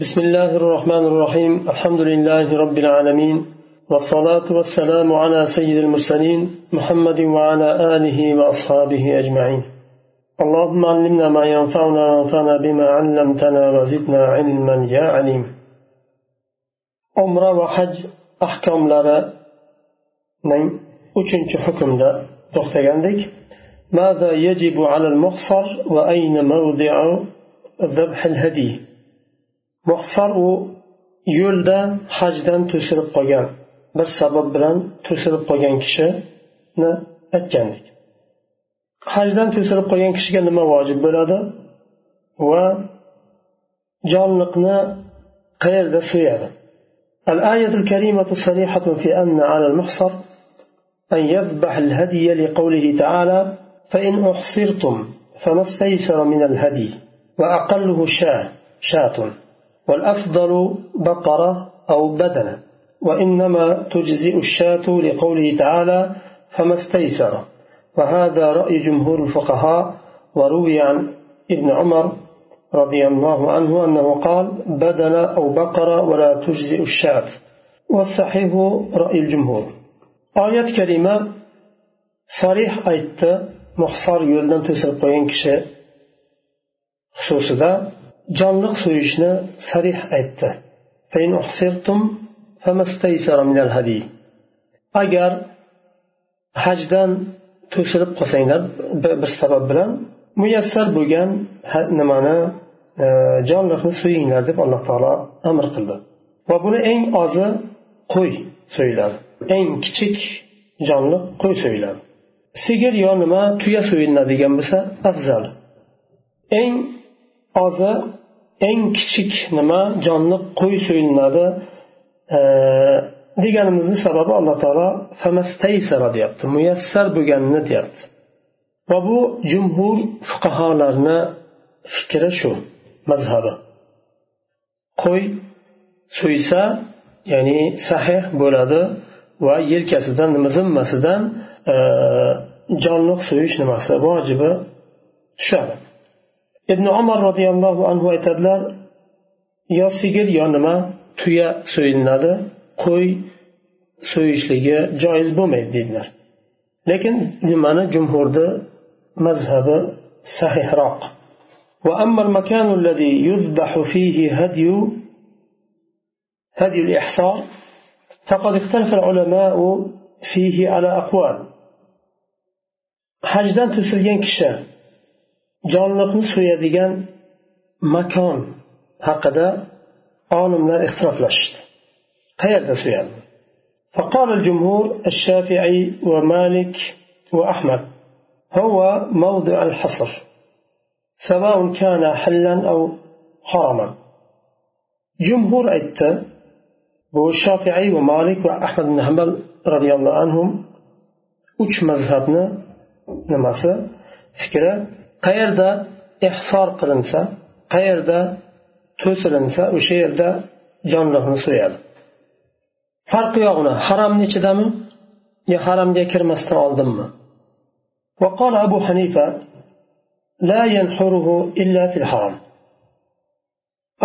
بسم الله الرحمن الرحيم الحمد لله رب العالمين والصلاة والسلام على سيد المرسلين محمد وعلى آله وأصحابه أجمعين اللهم علمنا ما ينفعنا وانفعنا بما علمتنا وزدنا علما يا عليم عمرة وحج أحكام لرا uchinchi hukmda to'xtagandik. ماذا يجب على المحصر وأين موضع ذبح الهدي muhsar u yo'lda hajdan to'silib qolgan bir sabab bilan to'silib qolgan kishini aytgandik hajdan to'silib qolgan kishiga nima vojib bo'ladi va jonliqni qayerda so'yadi الآية الكريمة صريحة في أن على المحصر أن يذبح الهدي لقوله تعالى فإن أحصرتم فما استيسر من الهدي وأقله شاة شاة والأفضل بقرة أو بدنة وإنما تجزئ الشاة لقوله تعالى فما استيسر وهذا رأي جمهور الفقهاء وروي عن ابن عمر رضي الله عنه أنه قال بدنة أو بقرة ولا تجزئ الشاة والصحيح رأي الجمهور. آية كريمة صريح أيت محصر يولدن تسل قوين كشي خصوصا jonliq so'yishni sarih aytdi. Agar hajdan to'silib qolsanglar bir sabab bilan muyassar bo'lgan nimani e, jonliqni so'yinglar deb alloh taolo amr qildi. Va buni eng ozi qo'y so'yiladi eng kichik jonliq qo'y so'yiladi sigir yo nima tuya so'yiladigan bo'lsa afzal. Eng ozi eng kichik nima? Jonli qo'y so'yilinadi. Deganimizni sababi alloh taolo famastaysara deyapti muyassar bo'lganini deyapti. Va bu jumhur fuqarolarni fikri shu mazhabi. Qo'y so'ysa ya'ni sahih bo'ladi va yelkasidan nima zimmasidan jonliq so'yish nimasi vojibi tushadi. ibn umar roziyallohu anhu aytadilar yo sigir yo nima tuya so'yilinadi qo'y so'yishligi joiz bo'lmaydi deydilar lekin nimani jumhurni mazhabi sahihroq وأما المكان الذي يذبح فيه هدي هدي الإحصار فقد اختلف العلماء فيه على أقوال hajdan to'silgan kishi jonliqni so'yadigan makon haqida olimlar ixtiroflashishdi qayerda so'yadi فقال الجمهور الشافعي ومالك وأحمد هو موضع الحصر سواء كان حلا أو حرما جمهور أيت bu shofiiy va malik va ahmad ibn hambal roziyallohu anhum uch mazhabni nimasi fikri qayerda ehsor qilinsa qayerda to'silinsa o'sha yerda jonliqni so'yadi farqi yo'q uni haramni ichidami yo haramga kirmasdan oldinmi وقال أبو حنيفة لا ينحره إلا في الحرم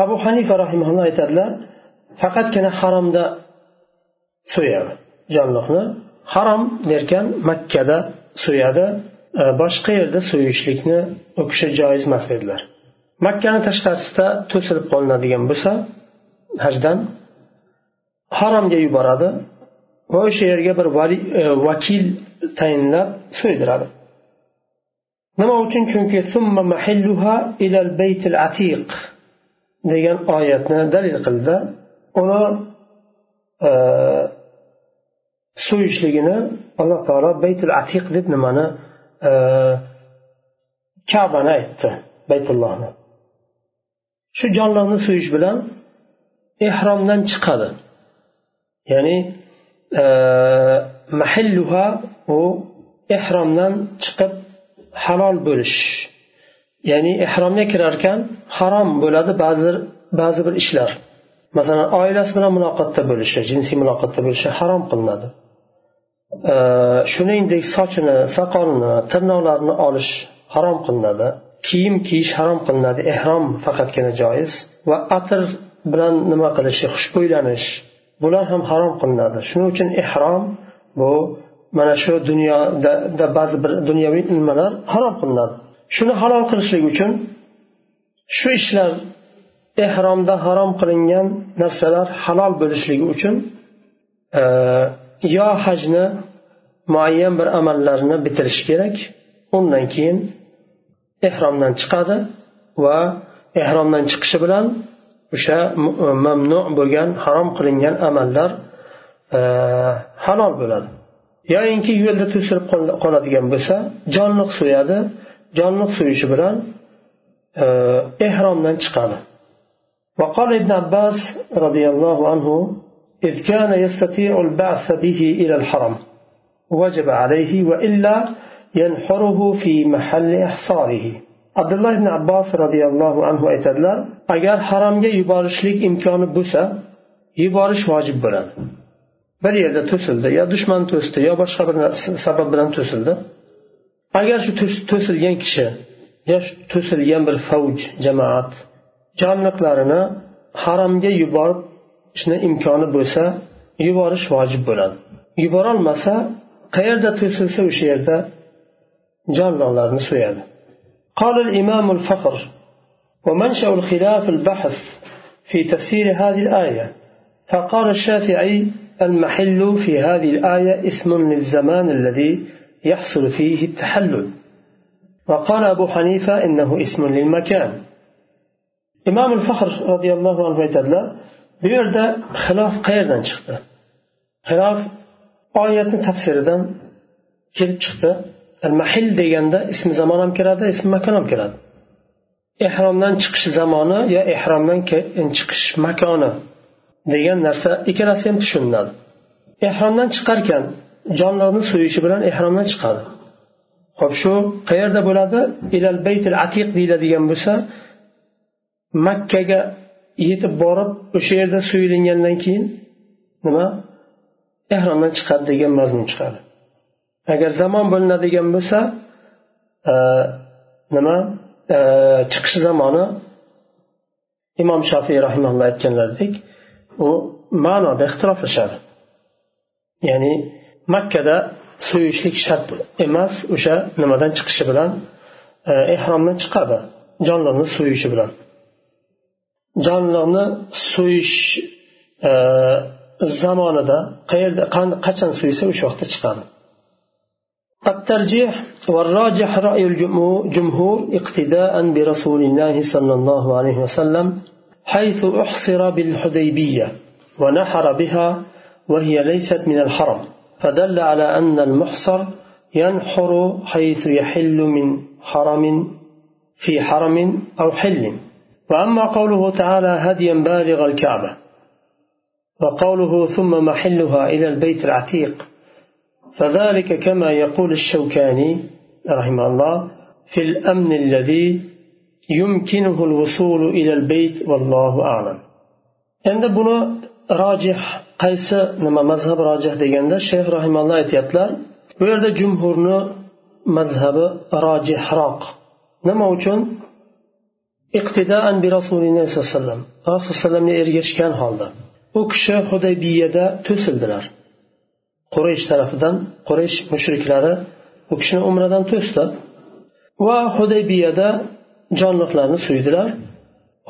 أبو حنيفة رحمه الله تعالى فقط كان حرم دا so'yadi jonliqni harom derkan makkada so'yadi Э, boshqa yerda so'yishlikni u kishi joiz emas dedilar. Makkani tashqarisida to'silib qolinadigan bo'lsa hajdan haromga yuboradi va o'sha yerga bir e, vakil tayinlab so'ydiradi. Nima uchun? Chunki degan oyatni dalil qildi. Uni e, so'yishligini alloh taolo baytul atiq deb nimani kabani aytdi baytullohni shu jonliqni so'yish bilan ehromdan chiqadi. Ya'ni e, mahilluha u ehromdan chiqib halol bo'lish. Ya'ni ehromga kirarkan harom bo'ladi ba'zi ba'zi bir ishlar. Masalan oilasi bilan muloqotda bo'lishi jinsiy muloqotda bo'lishi harom qilinadi. Shuningdek sochini soqolini tirnoqlarini olish harom qilinadi. Kiyim kiyish harom qilinadi. Ehrom faqatgina joiz. Va atir bilan nima qilishi xushbo'ylanish bular ham harom qilinadi. Shuning uchun ehrom bu mana shu dunyoda ba'zi bir dunyoviy nimalar harom qilinadi. Shuni halol qilishlik uchun shu ishlar ehromda harom qilingan narsalar halol bo'lishligi uchun e, yo hajni muayyan bir amallarni bitirish kerak undan keyin ehromdan chiqadi va ehromdan chiqishi bilan o'sha mamnu bo'lgan harom qilingan amallar e, halol bo'ladi yoyinki yo'lda to'silib qoladigan bo'lsa jonliq so'yadi jonliq so'yishi bilan e, ehromdan chiqadi وقال ابن عباس رضي الله عنه إذ كان يستطيع البعث به إلى الحرم وجب عليه وإلا ينحره في محل إحصاره abdulloh ibn abbos roziyallohu anhu aytadilar agar haromga yuborishlik imkoni bo'lsa yuborish vojib bo'ladi bir yerda to'sildi yo dushman to'sdi yo boshqa bir sabab bilan to'sildi agar shu to'silgan kishi yo to'silgan bir favj jamoat jonliqlarini haromga yuborishni imkoni bo'lsa yuborish vojib bo'ladi. Yuborolmasa qayerda to'silsa o'sha yerda jonliqlarni so'yadi. قال الإمام الفخر ومنشأ الخلاف البحث في تفسير هذه الآية فقال الشافعي المحل في هذه الآية اسم للزمان الذي يحصل فيه التحلل وقال أبو حنيفة إنه اسم للمكان إمام الفخر رضي الله عنه aytadilar bu yerda xilof qayerdan chiqdi? Xilof oyatni tafsiridan kelib chiqdi. Mahil deganda ismi zamon ham kiradi ismi makon ham kiradi ehromdan chiqish zamoni yo ehromdan chiqish makoni degan narsa ikkalasi ham tushuniladi. Ehromdan chiqarkan jonlarni so'yishi bilan ehromdan chiqadi. Ho'p shu qayerda bo'ladi? Ilal baytil atiq deyiladigan bo'lsa makkaga yetib borib o'sha yerda so'yilingandan keyin nima? Ehromdan chiqadi degan mazmun chiqadi. Agar zamon bo'linadigan bo'lsa e, nima? E, chiqish zamoni imom shofiy rahimalloh aytganlaridek u ma'noda ixtiroflashadi. Ya'ni makkada so'yishlik shart emas o'sha nimadan chiqishi bilan e, ehromdan chiqadi jonlarni so'yishi bilan. Jonliqni so'yish zamonida qayerda qachon so'ysa o'sha vaqtda chiqadi. الترجيح والراجح رأي الجمهور اقتداء برسول الله صلى الله عليه وسلم حيث أحصر بالحديبية ونحر بها وهي ليست من الحرم فدل على أن المحصر ينحر حيث يحل من حرم في حرم أو حل وأما قوله تعالى هديا بالغ الكعبة وقوله ثم محلها إلى البيت العتيق فذلك كما يقول الشوكاني رحمه الله في الأمن الذي يمكنه الوصول إلى البيت والله أعلم. endi buni rojih qaysi nima mazhab rojih deganda shayx rahimalloh aytyaptilar bu yerda jumhurni mazhabi rojihroq nima uchun iqtidoan bi rasulilloh sallallohu alayhi vasallam. Rasululloh ergashgan holda u kishi hudaybiyada to'sildilar. Quraysh tarafidan quraysh mushriklari u kishini umradan to'sdi va hudaybiyada jonliqlarni so'ydilar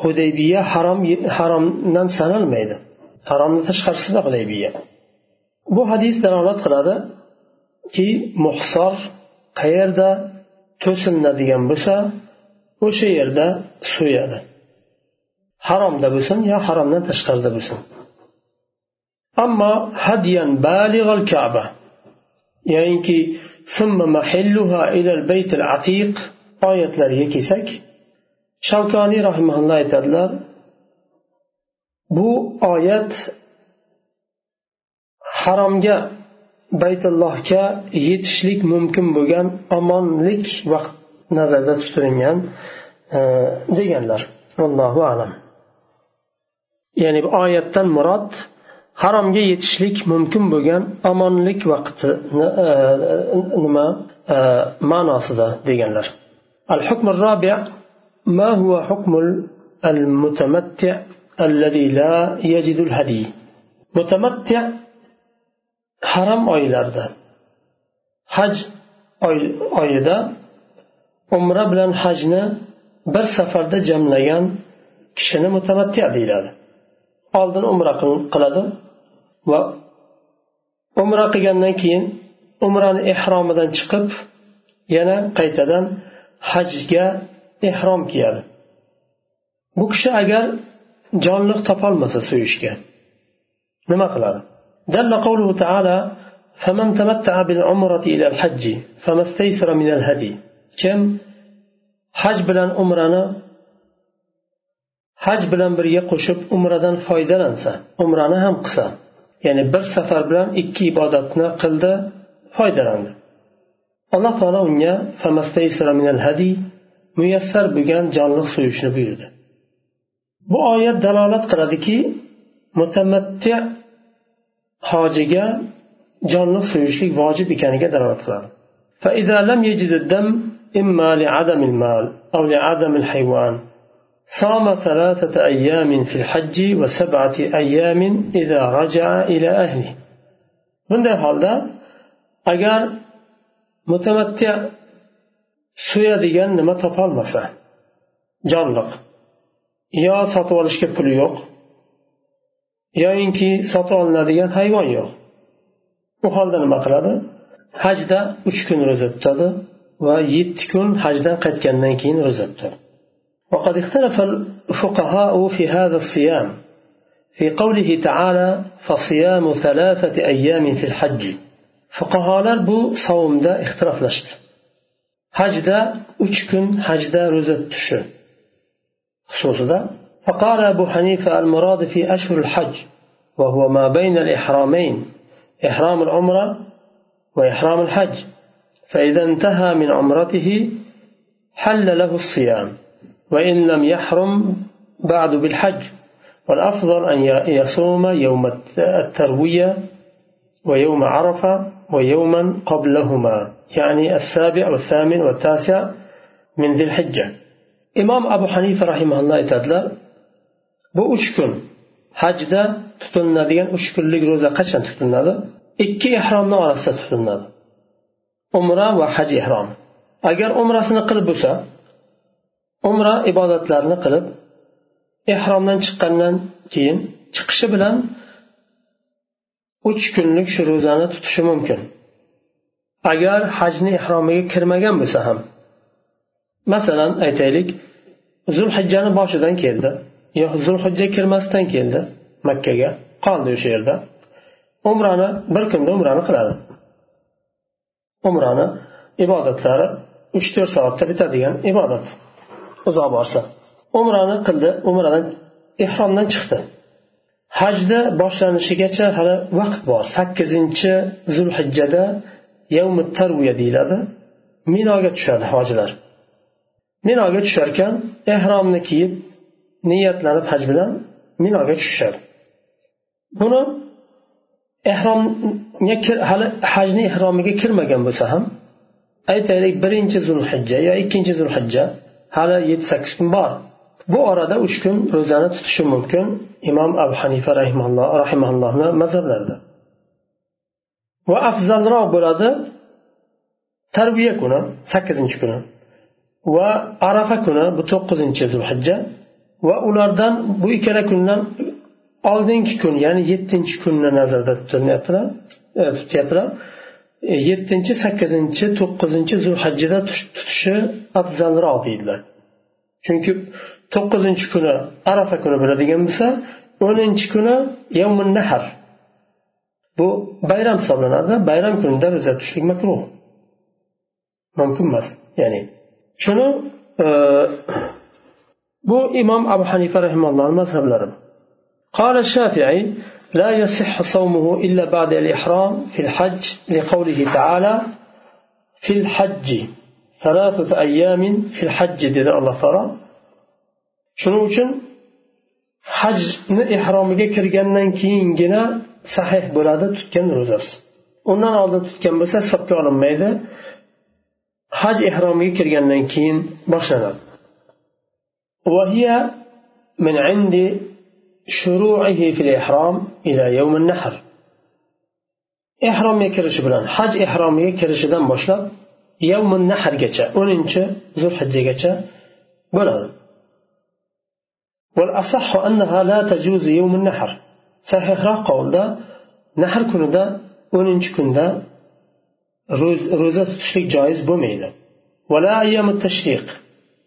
hudaybiya harom haromdan sanalmaydi. Haromni tashqarisida hudaybiya. Bu hadis dalolat qiladiki muhsor qayerda to'sinadigan bo'lsa o'sha yerda so'yadi haromda bo'lsin yo haromdan tashqarida bo'lsin. Ammo hadyan balig'al kaba ya'niki oyatlariga kelsak shavkoniy rahimulloh aytadilar bu oyat haromga baytullohga yetishlik mumkin bo'lgan omonlik vaqt nazarda tutilingan e, deganlar allohu alam ya'ni bu oyatdan murod haromga yetishlik mumkin bo'lgan omonlik vaqtini e, nima e, ma'nosida deganlar al hukm الرابع ما هو حكم المتمتع الذي لا يجد الهدي متمتع haram oylarda haj oyida umra bilan hajni bir safarda jamlagan kishini mutamattiya deyiladi oldin umra qiladi va umra qilgandan keyin umrani ehromidan chiqib yana qaytadan hajga ehrom kiyadi bu kishi agar jonliq topolmasa so'yishga nima qiladi دل قوله تعالى فمن تمتع بالعمرة إلى الحج فما استيسر من الهدي kim haj bilan umrani haj bilan birga qo'shib umradan foydalansa umrani ham qilsa ya'ni bir safar bilan ikki ibodatni qildi foydalandi. Alloh taolo unga muyassar bo'lgan jonliq so'yishni buyurdi. Bu oyat dalolat qiladiki mutamatti hojiga jonliq so'yishlik vojib ekaniga dalolat qiladi. فإذا لم يجد الدم إما لعدم المال أو لعدم الحيوان صام ثلاثة أيام في الحج وسبعة أيام إذا رجع إلى أهله bunday holda agar mutamattiya so'yadigan nima topolmasa jonliq yo sotib olishga puli yo'q yoyinki sotib olinadigan hayvon yo'q u holda nima qiladi hajda uch kun ro'za tutadi va yetti kun hajdan qaytgandan keyin ro'za tutadi وقد اختلف الفقهاء في هذا الصيام. في قوله تعالى فصيام ثلاثة أيام في الحج. fuqarolar bu savmda ixtiroflashdi hajda uch kun hajda xususida فقال أبو حنيفة المراد في أشهر الحج وهو ما بين الإحرامين إحرام العمرة وإحرام الحج. فإذا انتهى من عمرته حل له الصيام وإن لم يحرم بعد بالحج. والأفضل أن يصوم يوم التروية ويوم عرفة ويوما قبلهما. يعني السابع والثامن والتاسع من ذي الحجة. إمام أبو حنيفة رحمه الله تعالى bu uch kun hajda tutinadigan uch kunlik ro'za qachon tutinadi ikki ehromni orasida tutinadi umra va haj ehrom agar umrasini qilib bo'lsa umra ibodatlarini qilib ehromdan chiqqandan keyin chiqishi bilan uch kunlik shu ro'zani tutishi mumkin. Agar hajni ehromiga kirmagan bo'lsa ham. Masalan aytaylik zulhijjani boshidan keldi zulhijja kirmasdan keldi makkaga qoldi o'sha yerda. Umrani bir kunda umrani qiladi. Umrani ibodatlari uch to'rt soatda bitadigan ibodat. Uzoq borsa. Umrani qildi umradan ehromdan chiqdi. Hajda boshlanishigacha hali vaqt bor. Sakkizinchi zulhijjada yavmi tarviya deyiladi. Minoga tushadi hojilar. Minoga tusharkan ehromni kiyib niyatlanib haj bilan minoga tushishadi. Buni ehromga hali hajni ehromiga kirmagan bo'lsa ham aytaylik birinchi zulhijja yo ikkinchi zulhijja hali yetti sakkiz kun bor. Bu orada uch kun ro'zani tutishi mumkin imom abu hanifa rahimallohni mazhablarida. Va afzalroq bo'ladi tarbiya kuni sakkizinchi kuni va arafa kuni bu to'qqizinchi zulhijja va ulardan bu ikkala kundan oldingi kun ya'ni yettinchi kunni nazarda tutilyaptilar e, tutyaptilar. E, yettinchi sakkizinchi to'qqizinchi zulhajjada tutishi afzalroq deydilar. Chunki to'qqizinchi kuni arafa kuni bo'ladigan bo'lsa o'ninchi kuni yavmun nahar. Bu bayram hisoblanadi. Bayram kunida ro'za tutishlik makruh. Mumkin emas. Ya'ni shuni e, bu imom abu hanifa rahimallohni mazhablari قال الشافعي لا يصح صومه إلا بعد الإحرام في الحج لقوله تعالى في الحج ثلاثة أيام في الحج دل الله فرا شنو شن حج نإحرام جكر جنن كين جنا صحيح بلاده تتكن رزاس ونن أضل تكن روزس ondan oldin tutgan bo'lsa hisobga olinmaydi haj ehromiga وهي من عند شروعه في الإحرام إلى يوم النحر ihromga kirishi bilan haj ehromiga kirishidan boshlab yavmun nahrgacha o'ninchi zulhijjagacha bo'ladi والأصح أنها لا تجوز يوم النحر sahihroq qavlda nahr kunida o'ninchi kunda ro'za tutishlik joiz bo'lmaydi vala ayyamu tashriq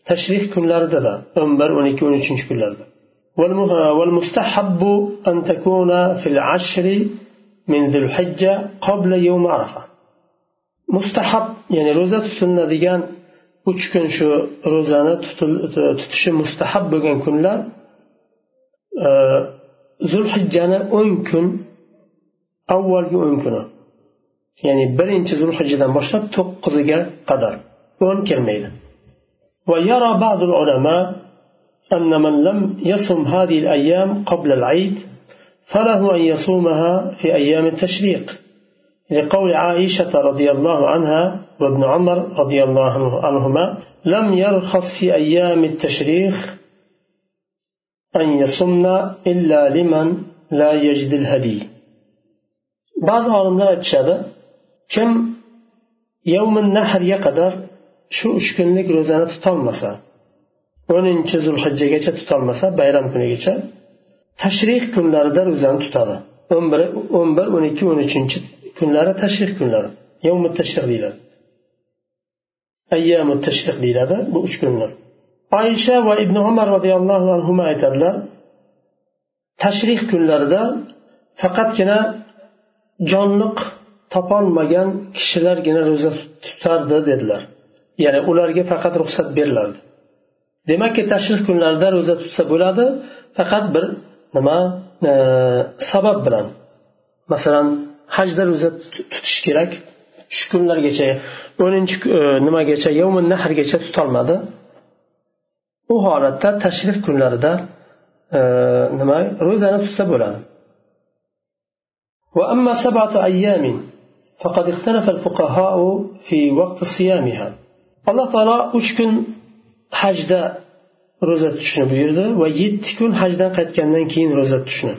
tashrih kunlaridada o'n bir o'n ikki o'n uchinchi kunlarda والمستحب أن تكون في العشر من ذي الحجة قبل يوم عرفة mustahab ya'ni ro'za tutiladigan uch kun shu ro'zani tutishi mustahab bo'lgan kunlar zulhijjani o'n kun avvalgi o'n kuni ya'ni birinchi zulhijjadan boshlab to'qqiziga qadar o'n العلماء أن من لم يصم هذه الأيام قبل العيد فله أن يصومها في أيام التشريق لقول عائشة رضي الله عنها وابن عمر رضي الله عنهما لم يرخص في أيام التشريخ أن يصمن إلا لمن لا يجد الهدي. بعض olimlar aytishadi yovmin nahrga qadar shu uch kunlik ro'zani tutolmasa o'ninchi zulhijjagacha tutolmasa bayram kunigacha tashrih kunlarida ro'zani tutadi. O'n bir o'n bir o'n ikki o'n uchinchi kunlari tashrih kunlari. Yovmi tashrih deyiladi. Ayyamu tashrih deyiladi bu uch kunlar. Oysha va ibn umar roziyallohu anhu aytadilar tashrih kunlarida faqatgina jonliq topolmagan kishilargina ro'za tutardi dedilar. Ya'ni ularga faqat ruxsat berilardi. demakki tashrih kunlarida ro'za tutsa bo'ladi faqat bir nima e, sabab bilan masalan hajda ro'za tutish kerak shu kunlargacha o'ninchi e, nimagacha yovmin nahrgacha tutolmadi u holatda tashrif kunlarida e, nima ro'zani tutsa bo'ladi وأما سبعة أيام فقد اختلف الفقهاء في وقت صيامها alloh taolo uch kun hajda ro'za tutishni buyurdi va yetti kun hajdan qaytgandan keyin ro'za tutishni.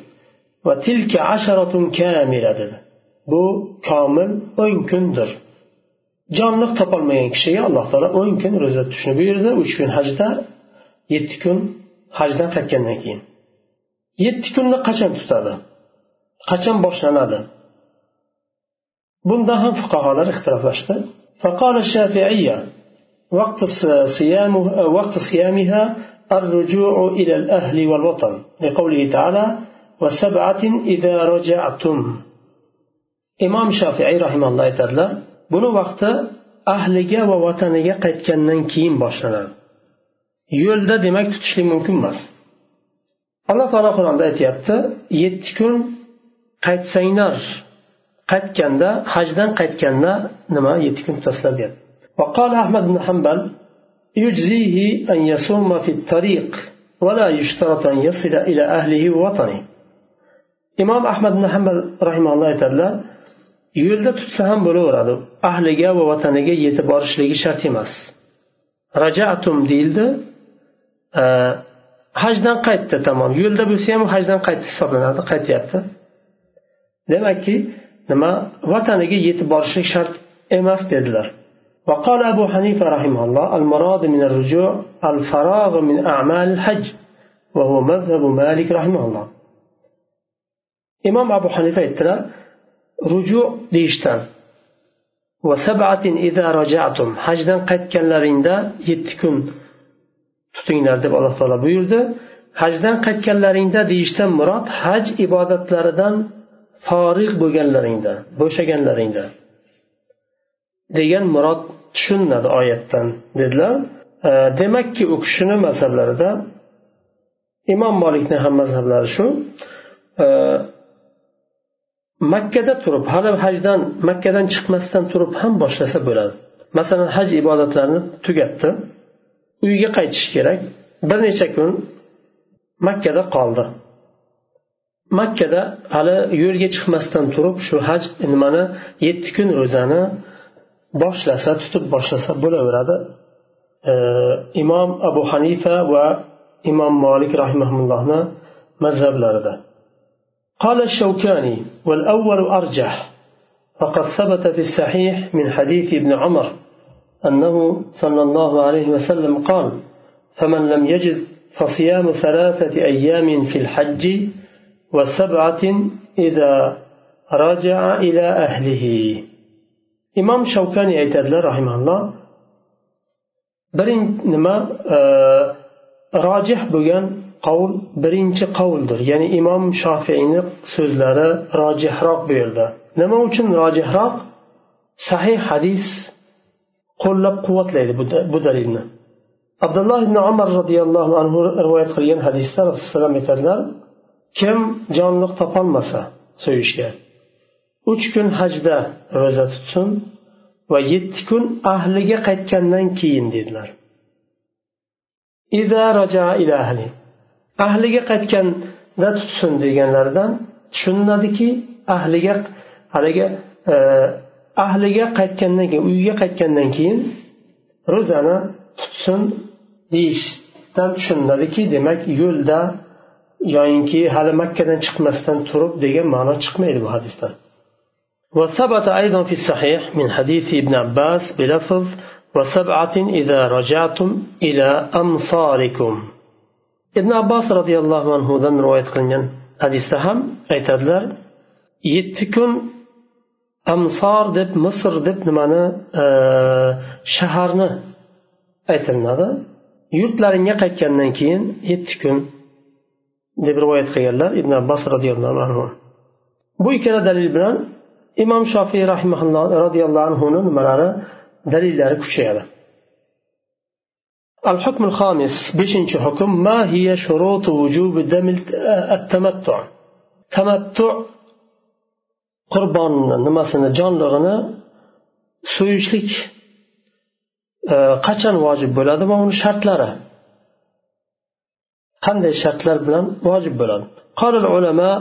Va tilka asharatun kamila dedi. Bu komil o'n kundir. Jonliq topolmagan kishiga alloh taolo o'n kun ro'za tutishni buyurdi uch kun hajda yetti kun hajdan qaytgandan keyin. Yetti kunni qachon tutadi? Qachon boshlanadi? Bunda ham fuqarolar ixtiroflashdi وقت صيامها وقت صيامها الرجوع إلى الأهل والوطن لقوله تعالى وسبعة إذا رجعتم imom shofiiy rahimalloh aytadilar buni vaqti ahliga va vataniga qaytgandan keyin boshlanadi yo'lda demak tutishlik mumkin emas alloh taolo qur'onda aytyapti yetti kun qaytsanglar qaytganda hajdan qaytganda nima yetti kun tutasizlar deyapti وقال أحمد بن حنبل يجزيه أن يصوم في الطريق ولا يشترط أن يصل إلى أهله ووطنه إمام أحمد بن حنبل رحمه الله تعالى yo'lda tutsa ham bo'laveradi ahliga va vataniga yetib borishligi shart emas rajatum deyildi hajdan qaytdi tamom yo'lda bo'lsa ham hajdan qaytdi hisoblanadi qaytyapti demakki nima vataniga yetib borishlik shart emas dedilar وقال أبو حنيفة رحمه الله المراد من الرجوع الفراغ من أعمال الحج وهو مذهب مالك رحمه الله إمام أبو حنيفة aytdilar ruju deyishdan hajdan qaytganlaringda yetti kun tutinglar deb alloh taolo buyurdi hajdan qaytganlaringda deyishdan murod haj ibodatlaridan forig' bo'lganlaringda bo'shaganlaringda degan murod tushuniladi oyatdan dedilar. Demakki u kishini mazhablarida imom molikni ham mazhablari shu makkada turib hali hajdan makkadan chiqmasdan turib ham boshlasa bo'ladi. Masalan haj ibodatlarini tugatdi. Uyiga qaytishi kerak. Bir necha kun makkada qoldi. Makkada hali yo'lga chiqmasdan turib shu haj nimani yetti kun ro'zani boshlasa tutib boshlasa bo'laveradi imom abu hanifa va imom molik rahimahullohni mazhablarida. قال الشوكاني والأول أرجح فقد ثبت في الصحيح من حديث ابن عمر أنه صلى الله عليه وسلم قال فمن لم يجد فصيام ثلاثة أيام في الحج وسبعة إذا رجع إلى أهله imom shavkani aytadilar rahimalloh. Birinchi nima e, rojih bo'lgan qavul birinchi qavuldir. Ya'ni imom shofiyni so'zlari rojihroq bu yerda nima uchun rojihroq? Sahih hadis qo'llab quvvatlaydi bu dalilni. Abdulloh ibn umar roziyallohu anhu rivoyat qilgan hadisda rasulullohu alayhi vasallam aytadilar kim jonliq topolmasa so'yishga uch kun hajda ro'za tutsin va yetti kun ahliga qaytgandan keyin dedilar. Ahliga qaytganda tutsin deganlaridan tushuniladiki ahliga haligi e, ahliga qaytgandan keyin uyiga qaytgandan keyin ro'zani tutsin deyishdan tushuniladiki demak yo'lda yoyinki hali makkadan chiqmasdan turib degan ma'no chiqmaydi bu hadisdan وثبت أيضا في الصحيح من حديث ابن عباس بلفظ وسبعة إذا رجعتم إلى أمصاركم. ابن عباس رضي الله عنه ذن رواية قلنين حديث هم أي تدلر يتكن أمصار دب مصر دب نمانا آه، شهرنا. أي تنظر يرتلرين يقيت كننكين يتكن. دب رواية قلنين ابن عباس رضي الله عنه. bu ikkala dalil bilan imom shofiy rahimaulloh roziyallohu anhuni nimalari dalillari kuchayadi الحكم الخامس بشنش حكم ما هي شروط وجوب دم التمتع تمتع قربان nimasini jonlig'ini so'yishlik qachon vojib bo'ladi va uni shartlari qanday shartlar bilan vojib bo'ladi قال العلماء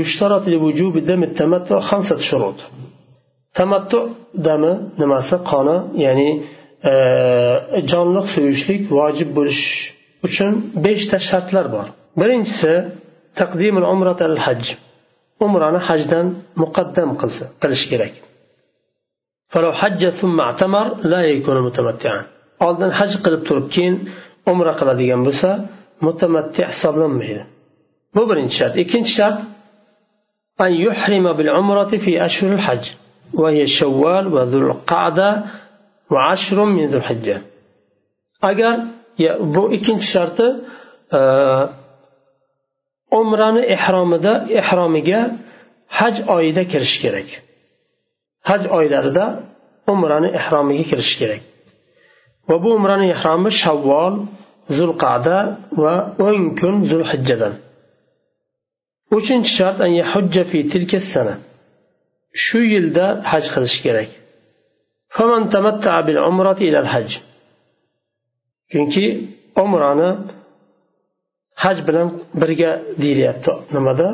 يشترط لوجوب دم التمتع خمسة شروط تمتع دم nimasi qoni ya'ni jonliq so'yishlik vojib bo'lish uchun beshta shartlar bor birinchisi taqdimul umrat al haj umrani hajdan muqaddam qilsa qilish kerak فلو حج ثم اعتمر لا يكون متمتعا oldin haj qilib turib keyin umra qiladigan bo'lsa mutamatти hisoblanmaydi bu birinchi shart ikkinchi shart أن يحرم بالعمرة في أشهر الحج وهي شوال وذو القعدة وعشر من ذو الحجة agar bu ikkinchi sharti umrani ehromida ehromiga haj oyida kirish kerak haj oylarida umrani ehromiga kirish kerak va bu umrani ehromi shavvol zulqada va o'n kun zulhijjadan uchinchi shart fi tilka sana shu yilda haj qilish kerak chunki umrani haj bilan birga deyilyapti nimada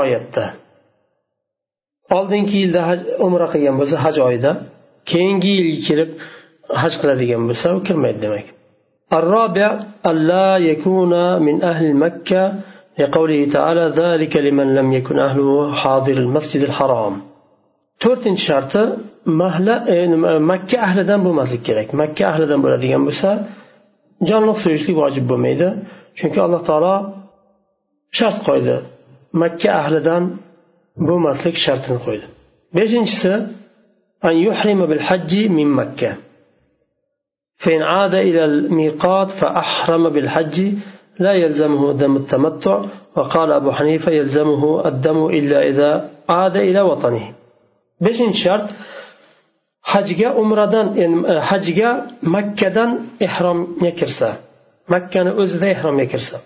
oyatda oldingi yilda umra qilgan bo'lsa haj oyida keyingi yilga kelib haj qiladigan bo'lsa u kirmaydi demak الرابع ألا يكون من أهل مكة لقوله تعالى ذلك لمن لم يكن أهله حاضر المسجد الحرام. تورتين شرطة مهلا مكة أهل دم بمزك كرك مكة أهل دم بلا ديان بسا جان واجب بميدا شنك الله تعالى شرط قيدا مكة أهل دم بمزك شرط قيدا بيجن أن يحرم بالحج من مكة فإن عاد إلى الميقات فأحرم بالحج لا يلزمه دم التمتع وقال أبو حنيفة يلزمه الدم إلا إذا عاد إلى وطنه beshinchi shart hajga umradan hajga makkadan ehromga kirsa makkani o'zida ehromga kirsa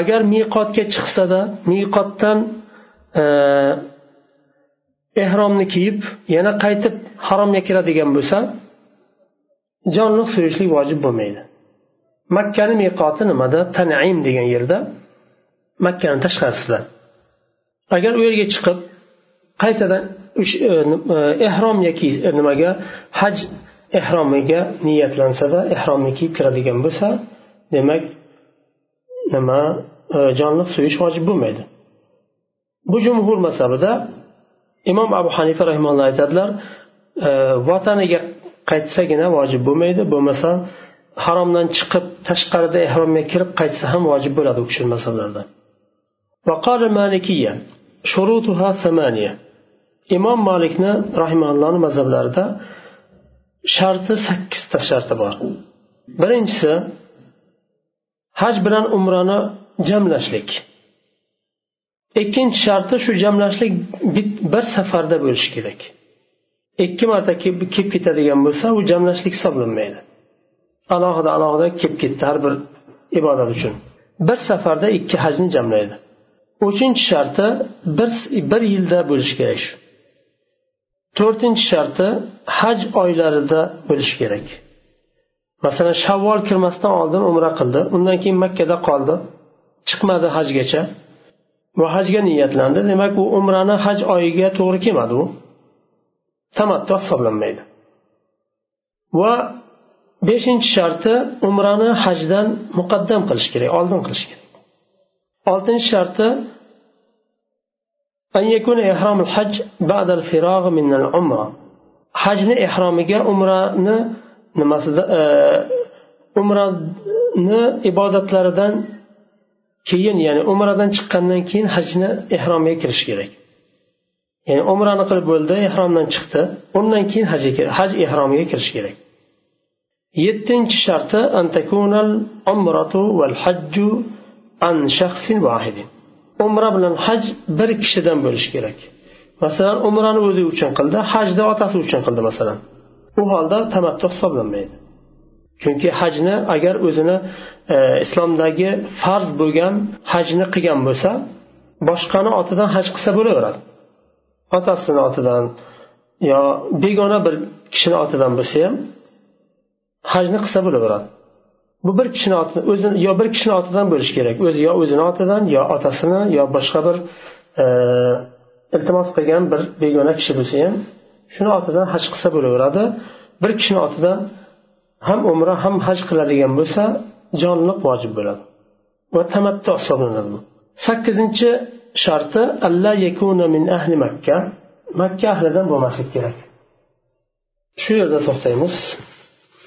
agar miqotga chiqsada miqotdan ehromni kiyib yana qaytib haromga kiradigan bo'lsa jonliq so'yishlik vojib bo'lmaydi Makkani miqoti nimada? Tanim degan yerda makkani tashqarisida. Agar u yerga chiqib qaytadan e, e, ehrom yoki e, nimaga haj ehromiga niyatlansada ehromni kiyib kiradigan bo'lsa demak nima jonliq so'yish vojib bo'lmaydi. Bu jumhur mazhabida imom abu hanifa rahimalloh aytadilar vataniga qaytsagina vojib bo'lmaydi bo'lmasa haromdan chiqib tashqarida ehromga kirib qaytsa ham vojib bo'ladi u kishi masalalarda imom malikni rahimallohni mazhablarida sharti sakkizta sharti bor. Birinchisi haj bilan umrani jamlashlik. Ikkinchi sharti shu jamlashlik bir safarda bo'lishi kerak. Ikki marta kelib ketadigan bo'lsa u jamlashlik hisoblanmaydi. Alohida alohida kelib ketdi har bir ibodat uchun. Bir safarda ikki hajni jamlaydi. Uchinchi sharti bir bir yilda bo'lishi kerak shu. To'rtinchi sharti haj oylarida bo'lishi kerak. Masalan shavvol kirmasdan oldin umra qildi undan keyin makkada qoldi chiqmadi hajgacha. Va hajga niyatlandi demak u umrani haj oyiga to'g'ri kelmadi u. Tamattu hisoblanmaydi. Va beshinchi sharti umrani hajdan muqaddam qilish kerak oldin qilish kerak. Oltinchi sharti hajni ehromiga umrani nimasida e, umrani ibodatlaridan keyin ya'ni umradan chiqqandan keyin hajni ehromiga kirish kerak. Ya'ni umrani qilib bo'ldi ehromdan chiqdi undan keyin haj ehromiga kirish kerak. Yettinchi sharti an shaxsin vahidin umra bilan haj bir kishidan bo'lishi kerak. Masalan umrani o'zi uchun qildi hajni otasi uchun qildi masalan. U holda tamattu hisoblanmaydi. Chunki hajni agar o'zini e, islomdagi farz bo'lgan hajni qilgan bo'lsa boshqani otidan haj qilsa bo'laveradi. Otasini otidan yo begona bir kishini otidan bo'lsa ham hajni qilsa bo'laveradi bu bir kishini otidan o'zini yo bir kishini otidan bo'lishi kerak. O'zi yo o'zini otidan yo otasini yo boshqa bir e, iltimos qilgan bir begona kishi bo'lsa ham shuni otidan haj qilsa bo'laveradi. Bir kishini otidan ham umra ham haj qiladigan bo'lsa jonliq vojib bo'ladi. Va tamattu hisoblanadi bu. Sakkizinchi sharti alla yakuna min ahli makka. Makka ahlidan bo'lmasligi kerak. Shu yerda to'xtaymiz.